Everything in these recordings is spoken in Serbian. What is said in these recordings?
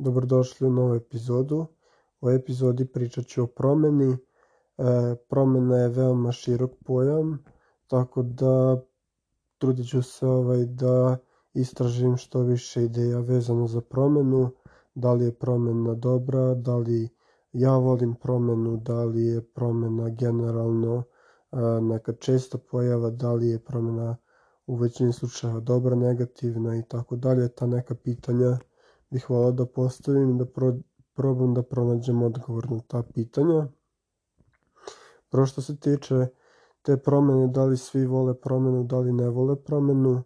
Dobrodošli u novu epizodu. U ovoj epizodi pričat ću o promeni. E, promena je veoma širok pojam, tako da trudit ću se ovaj, da istražim što više ideja vezano za promenu, da li je promena dobra, da li ja volim promenu, da li je promena generalno e, neka česta pojava, da li je promena u većini slučajeva dobra, negativna i tako dalje. Ta neka pitanja bih volao da postavim i da pro, probam da pronađem odgovor na ta pitanja. Prvo što se tiče te promene, da li svi vole promenu, da li ne vole promenu, e,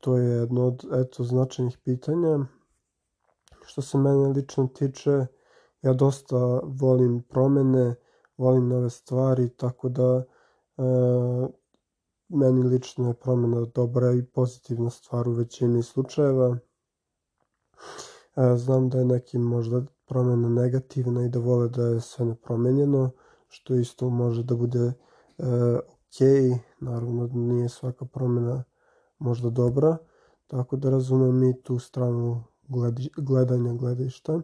to je jedno od eto, značajnih pitanja. Što se mene lično tiče, ja dosta volim promene, volim nove stvari, tako da e, meni lično je promena dobra i pozitivna stvar u većini slučajeva. Znam da je nekim možda promena negativna i da vole da je sve nepromenjeno, što isto može da bude e, ok, naravno da nije svaka promena možda dobra, tako da razumem i tu stranu gledanja gledišta.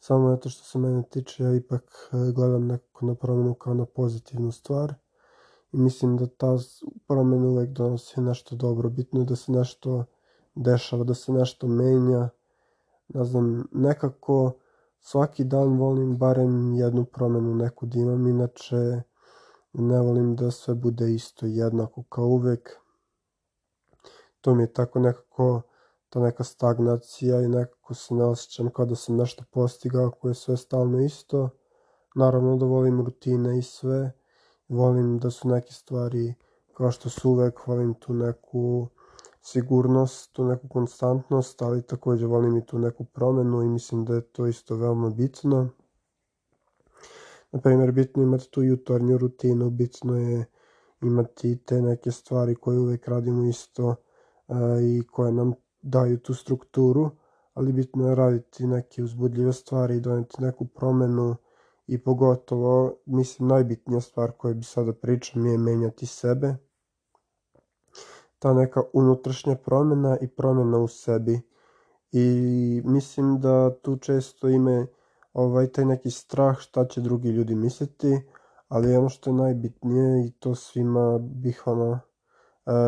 Samo eto što se mene tiče, ja ipak e, gledam nekako na promenu kao na pozitivnu stvar i mislim da ta promena uvek donosi nešto dobro. Bitno je da se nešto dešava, da se nešto menja. Ne znam, nekako svaki dan volim barem jednu promenu neku da imam, inače ne volim da sve bude isto jednako kao uvek. To mi je tako nekako ta neka stagnacija i nekako se ne osjećam kao da sam nešto postigao koje je sve stalno isto. Naravno da volim rutine i sve, volim da su neke stvari kao što su uvek, volim tu neku sigurnost, tu neku konstantnost, ali takođe volim i tu neku promenu i mislim da je to isto veoma bitno. Naprimer, bitno je imati tu jutarnju rutinu, bitno je imati te neke stvari koje uvek radimo isto a, i koje nam daju tu strukturu, ali bitno je raditi neke uzbudljive stvari i doneti neku promenu i pogotovo, mislim, najbitnija stvar koju bi sada pričam je menjati sebe. Ta neka unutrašnja promena i promena u sebi. I mislim da tu često ime ovaj taj neki strah šta će drugi ljudi misliti, ali ono što je najbitnije i to svima bih ono e,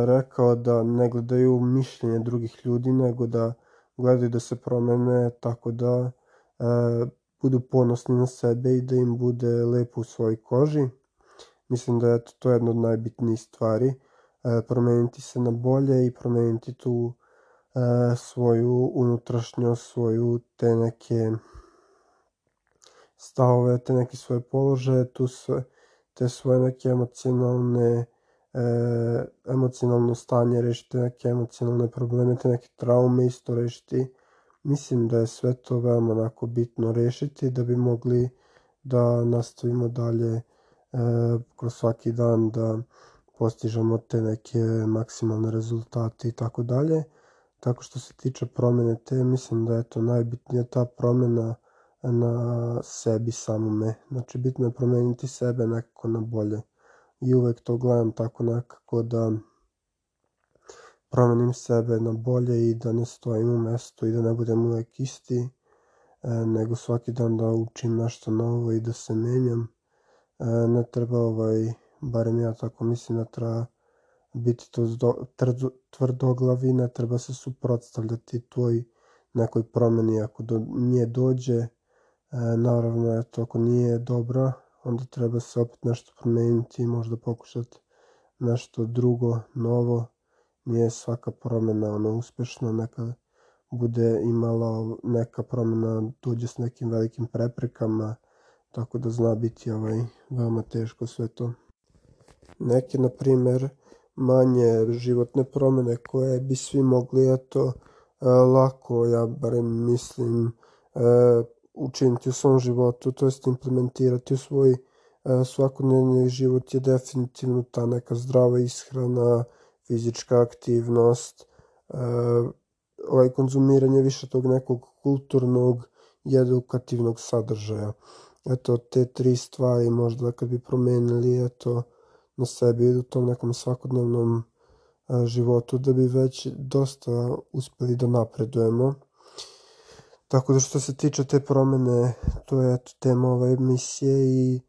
rekao da ne gledaju mišljenje drugih ljudi, nego da gledaju da se promene tako da e, budu ponosni na sebe i da im bude lepo u svojoj koži. Mislim da je to jedna od najbitnijih stvari, promeniti se na bolje i promeniti tu e, svoju unutrašnjost, svoju te neke stavove, te neke svoje položaje, tu sve, te svoje neke emocionalne e, emocionalno stanje, rešiti neke emocionalne probleme, te neke traume isto rešiti. Mislim da je sve to veoma onako bitno rešiti da bi mogli da nastavimo dalje e, kroz svaki dan da postižemo te neke maksimalne rezultate i tako dalje. Tako što se tiče promene te, mislim da je to najbitnija ta promena na sebi samome. Znači bitno je promeniti sebe nekako na bolje. I uvek to gledam tako nekako da promenim sebe na bolje i da ne stojim u mestu i da ne budem uvek isti, e, nego svaki dan da učim nešto novo i da se menjam. E, ne treba ovaj, barem ja tako mislim da treba biti to tvrdo, tvrdoglavi, ne treba se suprotstavljati tvoj nekoj promeni ako do nje dođe. E, naravno, eto, ako nije dobra, onda treba se opet nešto promeniti i možda pokušati nešto drugo, novo, nije svaka promena ona uspešna, neka bude imala neka promena tuđe s nekim velikim preprekama, tako da zna biti ovaj, veoma teško sve to. Neke, na primer, manje životne promene koje bi svi mogli, eto, e, lako, ja barem mislim, e, učiniti u svom životu, to jest implementirati u svoj e, svakodnevni život je definitivno ta neka zdrava ishrana, fizička aktivnost, ovaj konzumiranje više tog nekog kulturnog i edukativnog sadržaja. Eto, te tri stvari možda kad bi promenili, eto, na sebi u tom nekom svakodnevnom životu da bi već dosta uspeli da napredujemo. Tako da što se tiče te promene, to je eto tema ove emisije i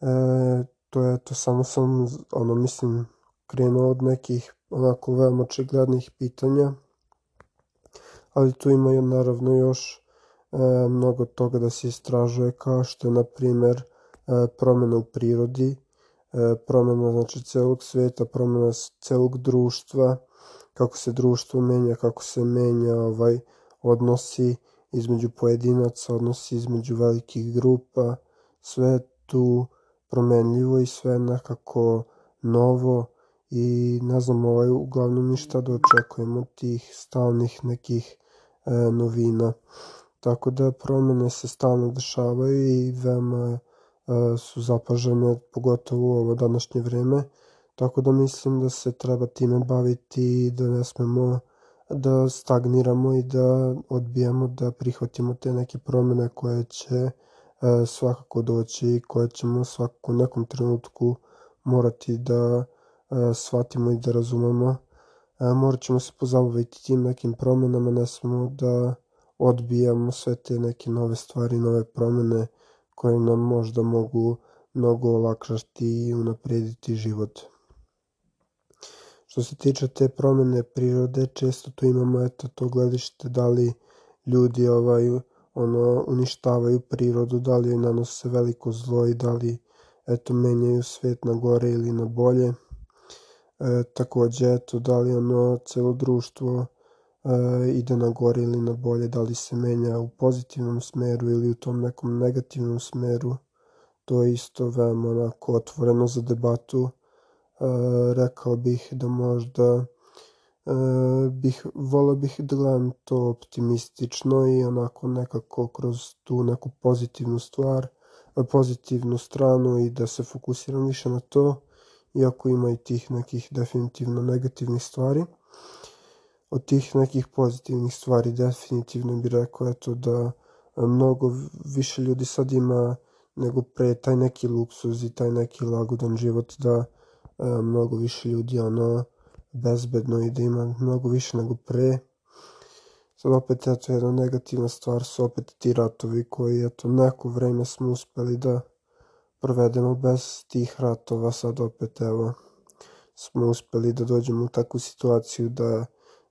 e, to je eto samo sam, ono mislim, krenuo od nekih onako veoma očiglednih pitanja, ali tu ima i naravno još e, mnogo toga da se istražuje kao što je na primer e, promena u prirodi, e, promena znači celog sveta, promena celog društva, kako se društvo menja, kako se menja ovaj odnosi između pojedinaca, odnosi između velikih grupa, sve tu promenljivo i sve nekako novo i ne znam ovaj, uglavnom ništa da očekujemo tih stalnih nekih e, novina. Tako da promene se stalno dešavaju i veoma su zapažene, pogotovo u ovo današnje vreme. Tako da mislim da se treba time baviti i da ne smemo da stagniramo i da odbijamo da prihvatimo te neke promene koje će e, svakako doći i koje ćemo svakako u nekom trenutku morati da e, shvatimo i da razumemo. E, morat ćemo se pozabaviti tim nekim promenama, ne smemo da odbijamo sve te neke nove stvari, nove promene koje nam možda mogu mnogo olakšati i unaprediti život. Što se tiče te promene prirode, često tu imamo eto to gledište da li ljudi ovaj, ono, uništavaju prirodu, da li joj nanose veliko zlo i da li eto, menjaju svet na gore ili na bolje. E, takođe, eto, da li ono celo društvo ide na gore ili na bolje, da li se menja u pozitivnom smeru ili u tom nekom negativnom smeru. To je isto veoma onako otvoreno za debatu rekao bih da možda bih, volao bih da gledam to optimistično i onako nekako kroz tu neku pozitivnu stvar, pozitivnu stranu i da se fokusiram više na to, iako ima i tih nekih definitivno negativnih stvari. Od tih nekih pozitivnih stvari definitivno bih rekao eto da mnogo više ljudi sad ima nego pre taj neki luksuz i taj neki lagodan život da E, mnogo više ljudi ono bezbedno i da ima mnogo više nego pre. Sad opet eto jedna negativna stvar su opet ti ratovi koji eto neko vreme smo uspeli da provedemo bez tih ratova, sad opet evo smo uspeli da dođemo u takvu situaciju da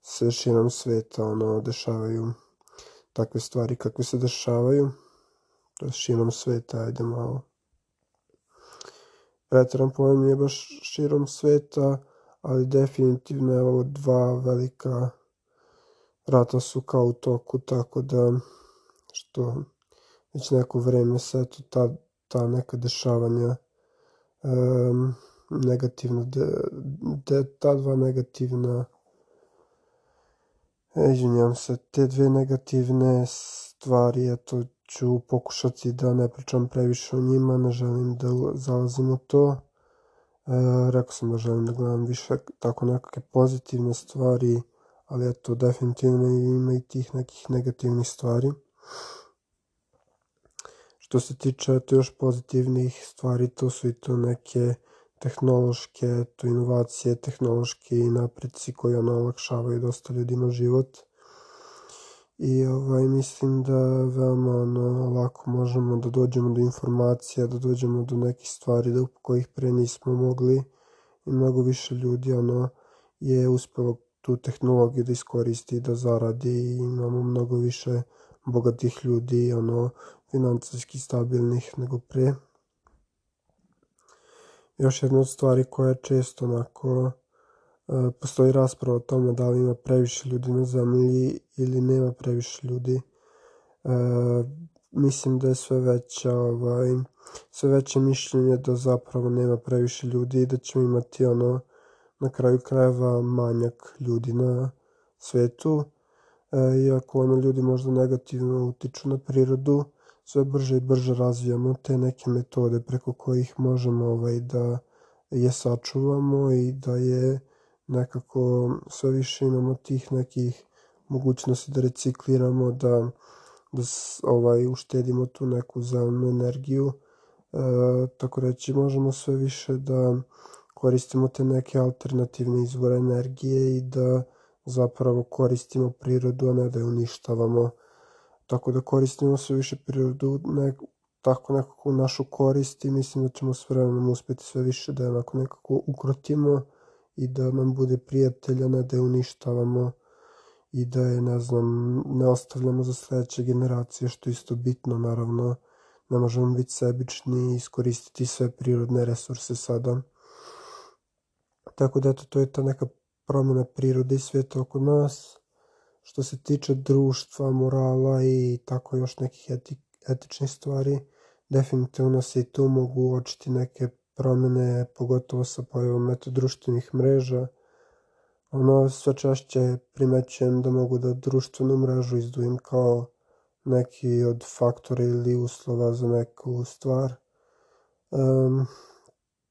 se širom sveta ono dešavaju takve stvari kakve se dešavaju. To širom sveta, ajde malo pretjeran pojam nije baš širom sveta, ali definitivno je ovo dva velika rata su kao u toku, tako da što već neko vreme se eto ta, ta neka dešavanja um, negativna, de, de, ta dva negativna izvinjam se, te dve negativne stvari, eto, ću pokušati da ne pričam previše o njima, ne želim da zalazim u to. E, rekao sam da želim da gledam više tako nekakve pozitivne stvari, ali eto, definitivno ima i tih nekih negativnih stvari. Što se tiče eto, još pozitivnih stvari, to su i to neke tehnološke, to inovacije, tehnološki napreci koji ono olakšavaju dosta ljudima život. I ovaj, mislim da veoma ono, lako možemo da dođemo do informacija, da dođemo do nekih stvari do kojih pre nismo mogli. I mnogo više ljudi ono, je uspelo tu tehnologiju da iskoristi da zaradi. I imamo mnogo više bogatih ljudi, ono, financijski stabilnih nego pre. Još jedna od stvari koja je često onako E, postoji rasprava o tome da li ima previše ljudi na zemlji ili nema previše ljudi. E, mislim da je sve veća, ovaj, sve veće mišljenje da zapravo nema previše ljudi i da ćemo imati ono na kraju krajeva manjak ljudi na svetu. E, iako ono ljudi možda negativno utiču na prirodu, sve brže i brže razvijamo te neke metode preko kojih možemo ovaj, da je sačuvamo i da je nekako sve više imamo tih nekih mogućnosti da recikliramo, da, da ovaj, uštedimo tu neku zelenu energiju. E, tako reći, možemo sve više da koristimo te neke alternativne izvore energije i da zapravo koristimo prirodu, a ne da je uništavamo. Tako da koristimo sve više prirodu ne, tako nekako našu korist i mislim da ćemo s vremenom uspeti sve više da je onako nekako ukrotimo i da nam bude prijatelja, ne da je uništavamo i da je, ne znam, ne ostavljamo za sledeće generacije, što je isto bitno, naravno, ne možemo biti sebični i iskoristiti sve prirodne resurse sada. Tako da, eto, to je ta neka promjena prirode i sveta oko nas. Što se tiče društva, morala i tako još nekih eti, etičnih stvari, definitivno se i tu mogu uočiti neke promjene, pogotovo sa pojavom eto, društvenih mreža. Ono, sve češće primećujem da mogu da društvenu mrežu izdvojim kao neki od faktora ili uslova za neku stvar. Um,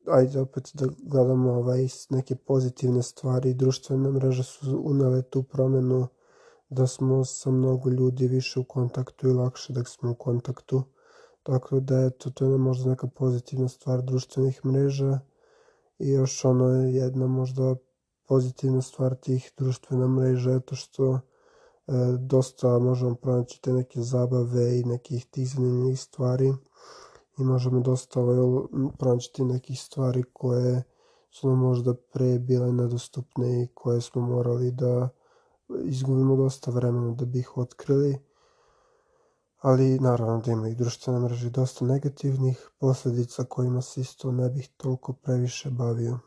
ajde opet da gledamo ovaj, neke pozitivne stvari. Društvene mreže su unele tu promenu da smo sa mnogo ljudi više u kontaktu i lakše da smo u kontaktu. Tako da eto, to je možda neka pozitivna stvar društvenih mreža i još ono je jedna možda pozitivna stvar tih društvena mreža je to što e, dosta možemo pronaći te neke zabave i nekih tih zanimljivih stvari i možemo dosta ovaj, pronaći nekih stvari koje su nam možda pre bile nedostupne i koje smo morali da izgubimo dosta vremena da bi ih otkrili ali naravno da ima i društvene mreže dosta negativnih posledica kojima se isto ne bih toliko previše bavio.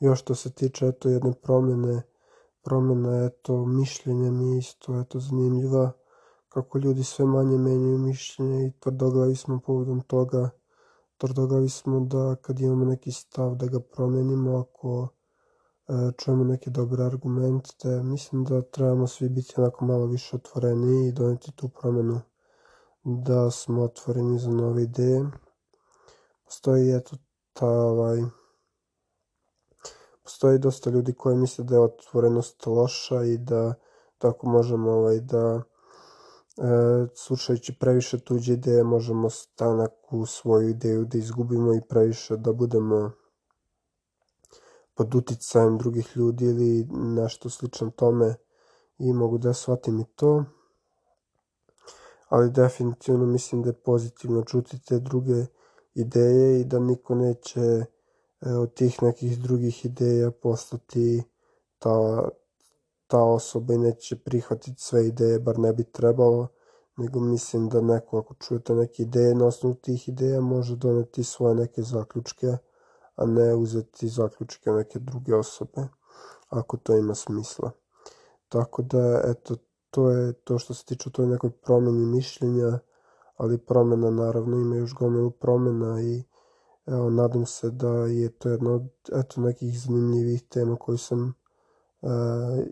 Još što se tiče eto jedne promjene, promjena eto mišljenja mi isto eto zanimljiva kako ljudi sve manje menjaju mišljenje i tvrdoglavi smo povodom toga tvrdoglavi smo da kad imamo neki stav da ga promenimo ako čujemo neke dobre argumente mislim da trebamo svi biti onako malo više otvoreni i doneti tu promenu da smo otvoreni za nove ideje. Postoji eto ta ovaj postoji dosta ljudi koji misle da je otvorenost loša i da tako možemo ovaj, da e, slušajući previše tuđe ideje možemo stanak u svoju ideju da izgubimo i previše da budemo pod uticajem drugih ljudi ili nešto slično tome i mogu da shvatim i to. Ali definitivno mislim da je pozitivno čuti te druge ideje i da niko neće E, od tih nekih drugih ideja postati ta, ta osoba i neće prihvatiti sve ideje, bar ne bi trebalo, nego mislim da neko ako čujete neke ideje, na osnovu tih ideja može doneti svoje neke zaključke, a ne uzeti zaključke neke druge osobe, ako to ima smisla. Tako da, eto, to je to što se tiče toj nekoj promeni mišljenja, ali promena naravno ima još gomilu promena i Evo, nadam se da je to jedna od eto, nekih zanimljivih tema koju sam e,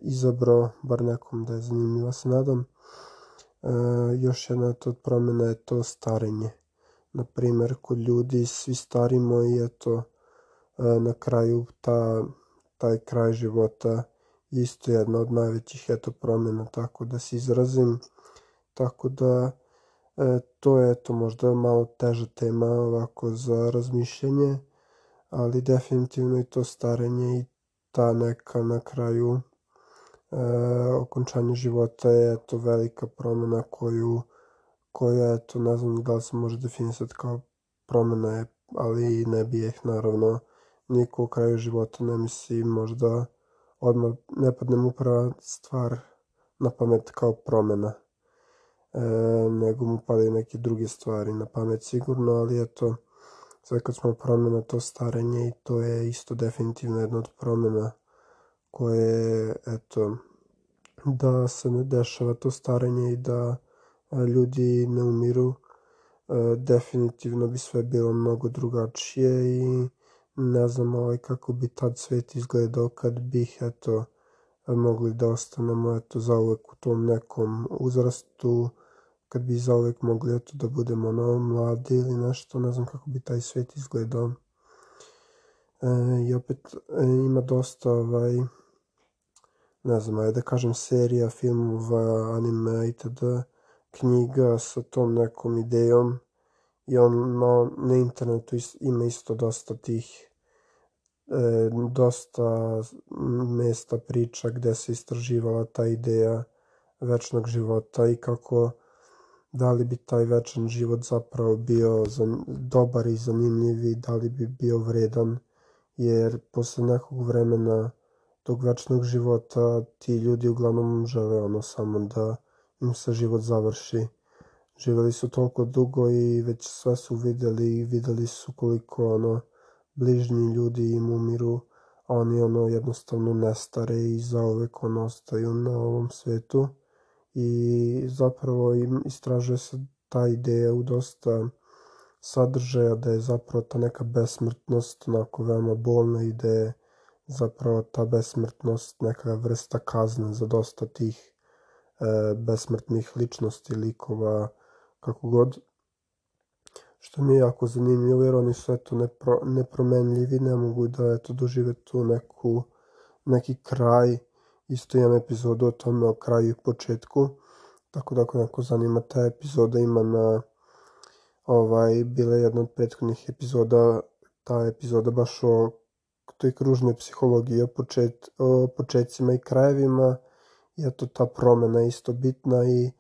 izabrao, bar nekom da je zanimljiva, se nadam. E, još jedna od promjena je to starenje. Naprimer, kod ljudi svi starimo i eto, na kraju ta, taj kraj života isto jedna od najvećih eto promjena, tako da se izrazim. Tako da E, to je eto možda malo teža tema ovako za razmišljanje, ali definitivno i to starenje i ta neka na kraju e, okončanje života je eto velika promena koju koja eto ne znam da li se može definisati kao promena je, ali ne bi ih naravno niko u kraju života ne misli možda odmah ne padne mu prva stvar na pamet kao promena. E, nego mu padaju neke druge stvari na pamet sigurno, ali eto, sad kad smo promena to starenje i to je isto definitivno jedna od promena koje, eto, da se ne dešava to starenje i da ljudi ne umiru, e, definitivno bi sve bilo mnogo drugačije i ne znam ovaj, kako bi tad svet izgledao kad bih, eto, mogli da ostanemo eto zauvek u tom nekom uzrastu kad bi zauvek mogli eto da budemo ono mladi ili nešto, ne znam kako bi taj svet izgledao. E, I opet e, ima dosta ovaj, ne znam, ajde da kažem serija, filmova, anime itd. knjiga sa tom nekom idejom i on na, internetu ima isto dosta tih e, dosta mesta priča gde se istraživala ta ideja večnog života i kako da li bi taj večan život zapravo bio dobar i zanimljiv i da li bi bio vredan jer posle nekog vremena tog večnog života ti ljudi uglavnom žele ono samo da im se život završi. Živeli su toliko dugo i već sve su videli i videli su koliko ono bližnji ljudi im umiru, a oni ono jednostavno nestare i zaovek ono ostaju na ovom svetu. I zapravo im istražuje se ta ideja u dosta sadržaja da je zapravo ta neka besmrtnost onako veoma bolna i da je zapravo ta besmrtnost neka vrsta kazne za dosta tih e, besmrtnih ličnosti, likova, kako god. Što mi je jako zanimljivo jer oni su eto nepro, nepromenljivi, ne mogu da eto dožive tu neku, neki kraj. Isto imam epizodu o tome o kraju i početku. Tako da ako neko zanima ta epizoda ima na ovaj, bila je jedna od prethodnih epizoda, ta epizoda baš o toj kružnoj psihologiji, o, počet, o početcima i krajevima, i eto ta promena isto bitna i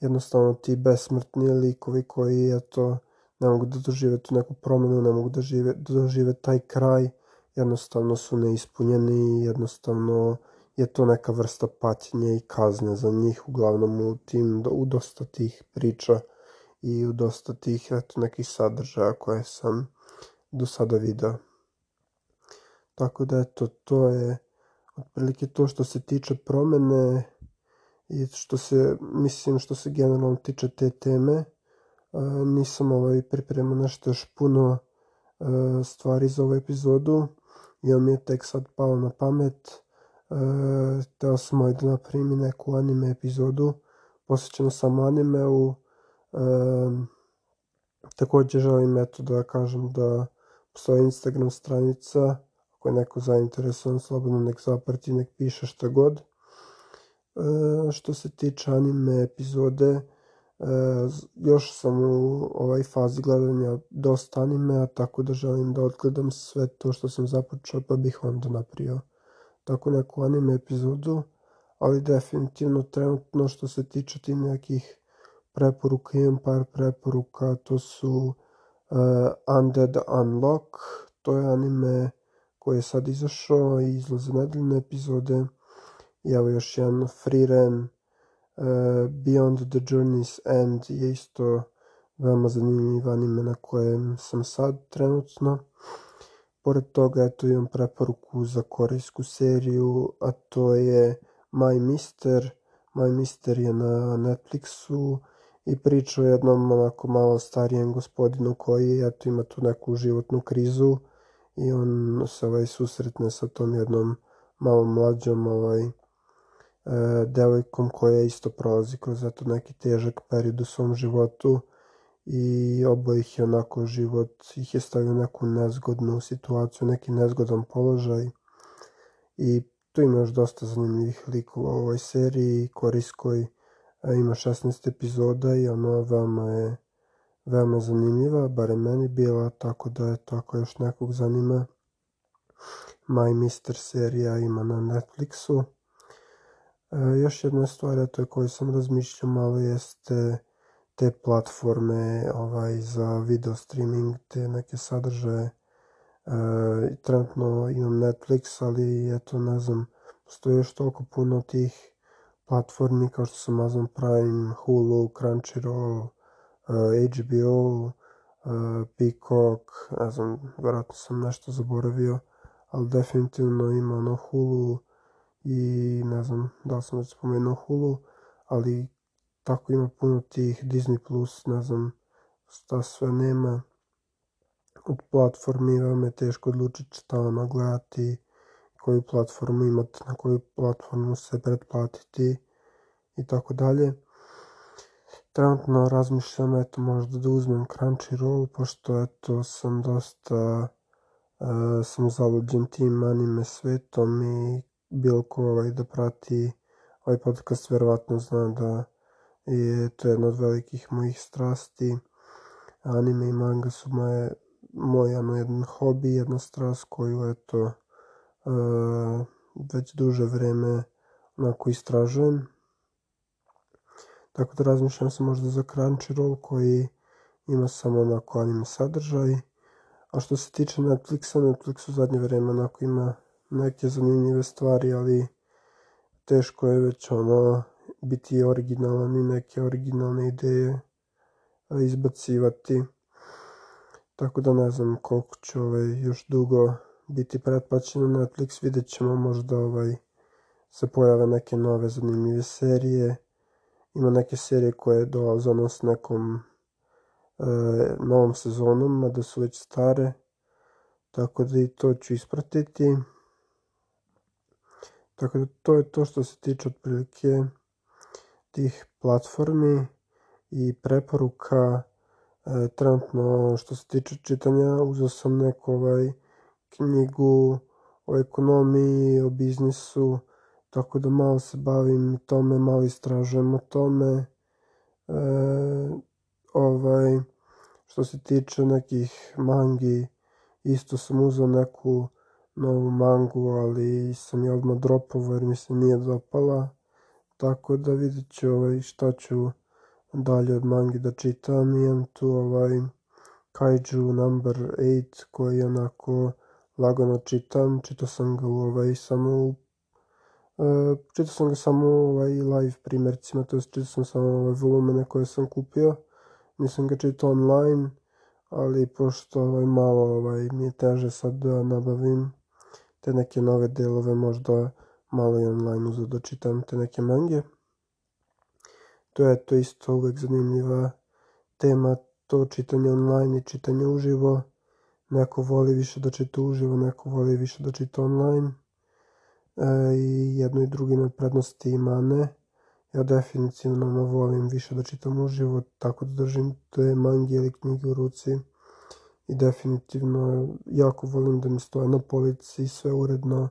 jednostavno ti besmrtni likovi koji eto ne mogu da dožive tu neku promenu, ne mogu da, žive, da dožive taj kraj, jednostavno su neispunjeni, jednostavno je to neka vrsta patnje i kazne za njih, uglavnom u tim, u dosta tih priča i u dosta tih eto, nekih sadržaja koje sam do sada video. Tako da eto, to je otprilike to što se tiče promene i što se, mislim, što se generalno tiče te teme. nisam ovaj pripremao nešto još puno stvari za ovu epizodu. On mi je tek sad pao na pamet. Teo sam ovaj da napravim neku anime epizodu posvećenu samo animeu Um, takođe želim eto da kažem da postoji Instagram stranica, ako je neko zainteresovan, slobodno nek zaprati, nek piše šta god. E, što se tiče anime epizode, e, još sam u ovaj fazi gledanja dosta animea, tako da želim da odgledam sve to što sam započeo, pa bih onda napravio tako neku anime epizodu, ali definitivno trenutno što se tiče ti nekih preporuka, imam par preporuka, to su uh, Undead Unlock, to je anime koji je sad izašao i izlaze nedeljne epizode. I evo još jedan Frieren, uh, Beyond the Journey's End je isto veoma zanimljiv anime na kojem sam sad trenutno. Pored toga, eto imam preporuku za korejsku seriju, a to je My Mister. My Mister je na Netflixu i priča o jednom onako malo starijem gospodinu koji eto ima tu neku životnu krizu i on se ovaj susretne sa tom jednom malo mlađom ovaj devojkom koja isto prolazi kroz eto neki težak period u svom životu i obojih je onako život ih je stavio neku nezgodnu situaciju, neki nezgodan položaj i tu ima još dosta zanimljivih likova u ovoj seriji korijskoj ima 16 epizoda i ono veoma je veoma zanimljiva, bare meni bila, tako da je to ako još nekog zanima. My Mister serija ima na Netflixu. E, još jedna stvar, to je koju sam razmišljao malo, jeste te platforme ovaj, za video streaming, te neke sadržaje. E, trenutno imam Netflix, ali eto, ne znam, postoji još toliko puno tih platformi kao što su Amazon Prime, Hulu, Crunchyroll, uh, HBO, uh, Peacock, ne znam, vjerojatno sam nešto zaboravio, ali definitivno ima ono Hulu i ne znam da li sam već spomenuo Hulu, ali tako ima puno tih Disney+, Plus, ne znam šta sve nema od platformi, veoma teško odlučiti šta ono gledati, koju platformu imate, na koju platformu se pretplatiti i tako dalje. Trenutno razmišljam eto možda da uzmem Crunchyroll pošto eto sam dosta uh, sam zaluđen tim anime svetom i bilo ko ovaj da prati ovaj podcast verovatno zna da je to jedna od velikih mojih strasti. Anime i manga su moje, moj ano, jedan hobi, jedna strast koju eto uh, već duže vreme onako istražujem Tako da razmišljam se možda za Crunchyroll koji ima samo onako anime sadržaj. A što se tiče Netflixa, Netflix u zadnje vreme onako ima neke zanimljive stvari, ali teško je već ono biti originalan i neke originalne ideje izbacivati. Tako da ne znam koliko će ovaj, još dugo biti pretplaćeno Netflix, vidjet ćemo možda ovaj, se pojave neke nove zanimljive serije. Ima neke serije koje dolaze ono s nekom e, novom sezonom, mada su već stare. Tako da i to ću ispratiti. Tako da to je to što se tiče otprilike tih platformi i preporuka. E, trenutno što se tiče čitanja uzeo sam neku ovaj knjigu o ekonomiji, o biznisu, tako da malo se bavim tome, malo istražujem o tome. E, ovaj, što se tiče nekih mangi, isto sam uzeo neku novu mangu, ali sam je odmah dropovao jer mi se nije dopala. Tako da vidjet ću ovaj, šta ću dalje od mangi da čitam. Imam tu ovaj Kaiju number 8 koji onako lagano čitam. Čitao sam ga u ovaj samo u Uh, čitao sam ga samo ovaj live primjercima, to čitao sam samo ovaj volumene koje sam kupio. Nisam ga čitao online, ali pošto ovaj malo ovaj mi je teže sad da nabavim te neke nove delove, možda malo i online uzeo da čitam te neke mange. To je to isto uvek zanimljiva tema, to čitanje online i čitanje uživo. Neko voli više da čita uživo, neko voli više da čita online. E, I jedno i drugo ima prednosti i mane. Ja definitivno volim više da čitam uživo, tako da držim te mange ili knjige u ruci i definitivno jako volim da mi stoje na polici sve uredno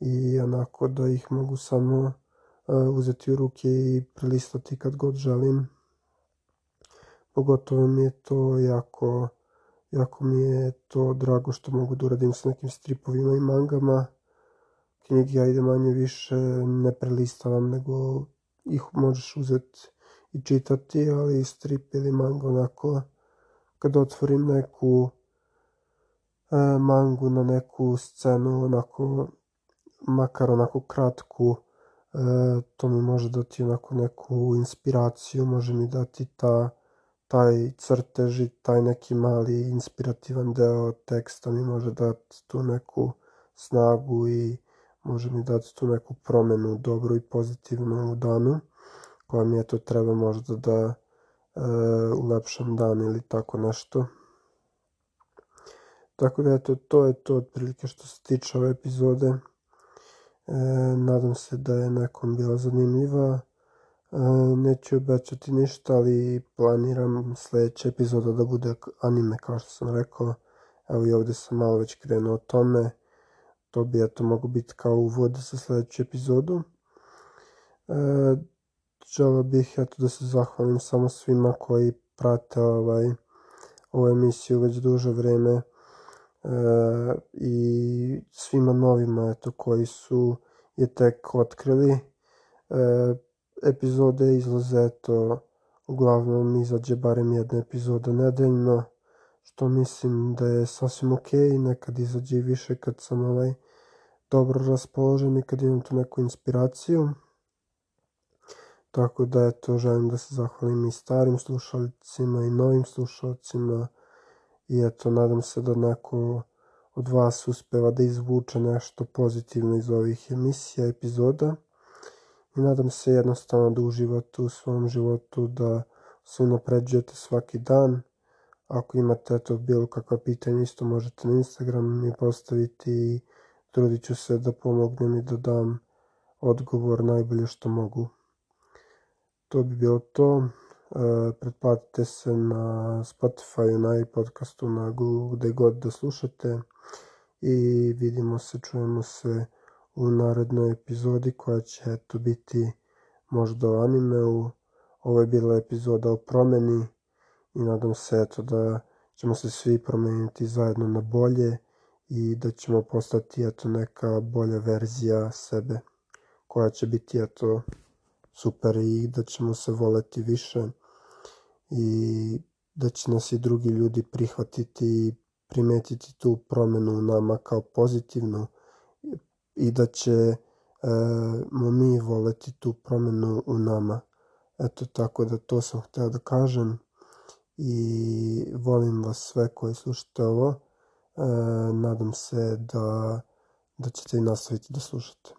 i onako da ih mogu samo uh, uzeti u ruke i prelistati kad god želim. Pogotovo mi je to jako, jako mi je to drago što mogu da uradim sa nekim stripovima i mangama. Knjige ajde manje više ne prelistavam, nego ih možeš uzeti i čitati, ali strip ili manga onako kad otvorim neku e, mangu na neku scenu, onako, makar onako kratku, e, to mi može dati onako neku inspiraciju, može mi dati ta, taj crtež i taj neki mali inspirativan deo teksta mi može dati tu neku snagu i može mi dati tu neku promenu dobru i pozitivnu u danu koja mi je to treba možda da U lepšem dan ili tako nešto. Tako da eto, to je to otprilike što se tiče ove epizode. E, nadam se da je nekom bila zanimljiva. E, neću obećati ništa, ali planiram sledeća epizoda da bude anime, kao što sam rekao. Evo i ovde sam malo već krenuo o tome. To bi eto mogu biti kao uvod za sledeću epizodu. E, želeo bih eto da se zahvalim samo svima koji prate ovaj ovu emisiju već duže vreme e, i svima novima eto koji su je tek otkrili e, epizode izlaze eto uglavnom izađe barem jedna epizoda nedeljno što mislim da je sasvim ok nekad izađe i više kad sam ovaj dobro raspoložen i kad imam tu neku inspiraciju Tako da eto, želim da se zahvalim i starim slušalcima i novim slušalcima i eto, nadam se da neko od vas uspeva da izvuče nešto pozitivno iz ovih emisija, epizoda i nadam se jednostavno da uživate u svom životu, da se unapređujete svaki dan. Ako imate eto bilo kakva pitanja, isto možete na Instagram mi postaviti i trudit ću se da pomognem i da dam odgovor najbolje što mogu to bi bilo to. E, pretplatite se na Spotify, na iPodcastu, na Google, gde god da slušate i vidimo se, čujemo se u narednoj epizodi koja će eto biti možda o animeu. Ovo je bila epizoda o promeni i nadam se eto da ćemo se svi promeniti zajedno na bolje i da ćemo postati eto neka bolja verzija sebe koja će biti eto super i da ćemo se voleti više i da će nas i drugi ljudi prihvatiti i primetiti tu promenu u nama kao pozitivnu i da će e, mi voleti tu promenu u nama. Eto tako da to sam hteo da kažem i volim vas sve koji slušate ovo. E, nadam se da, da ćete i nastaviti da slušate.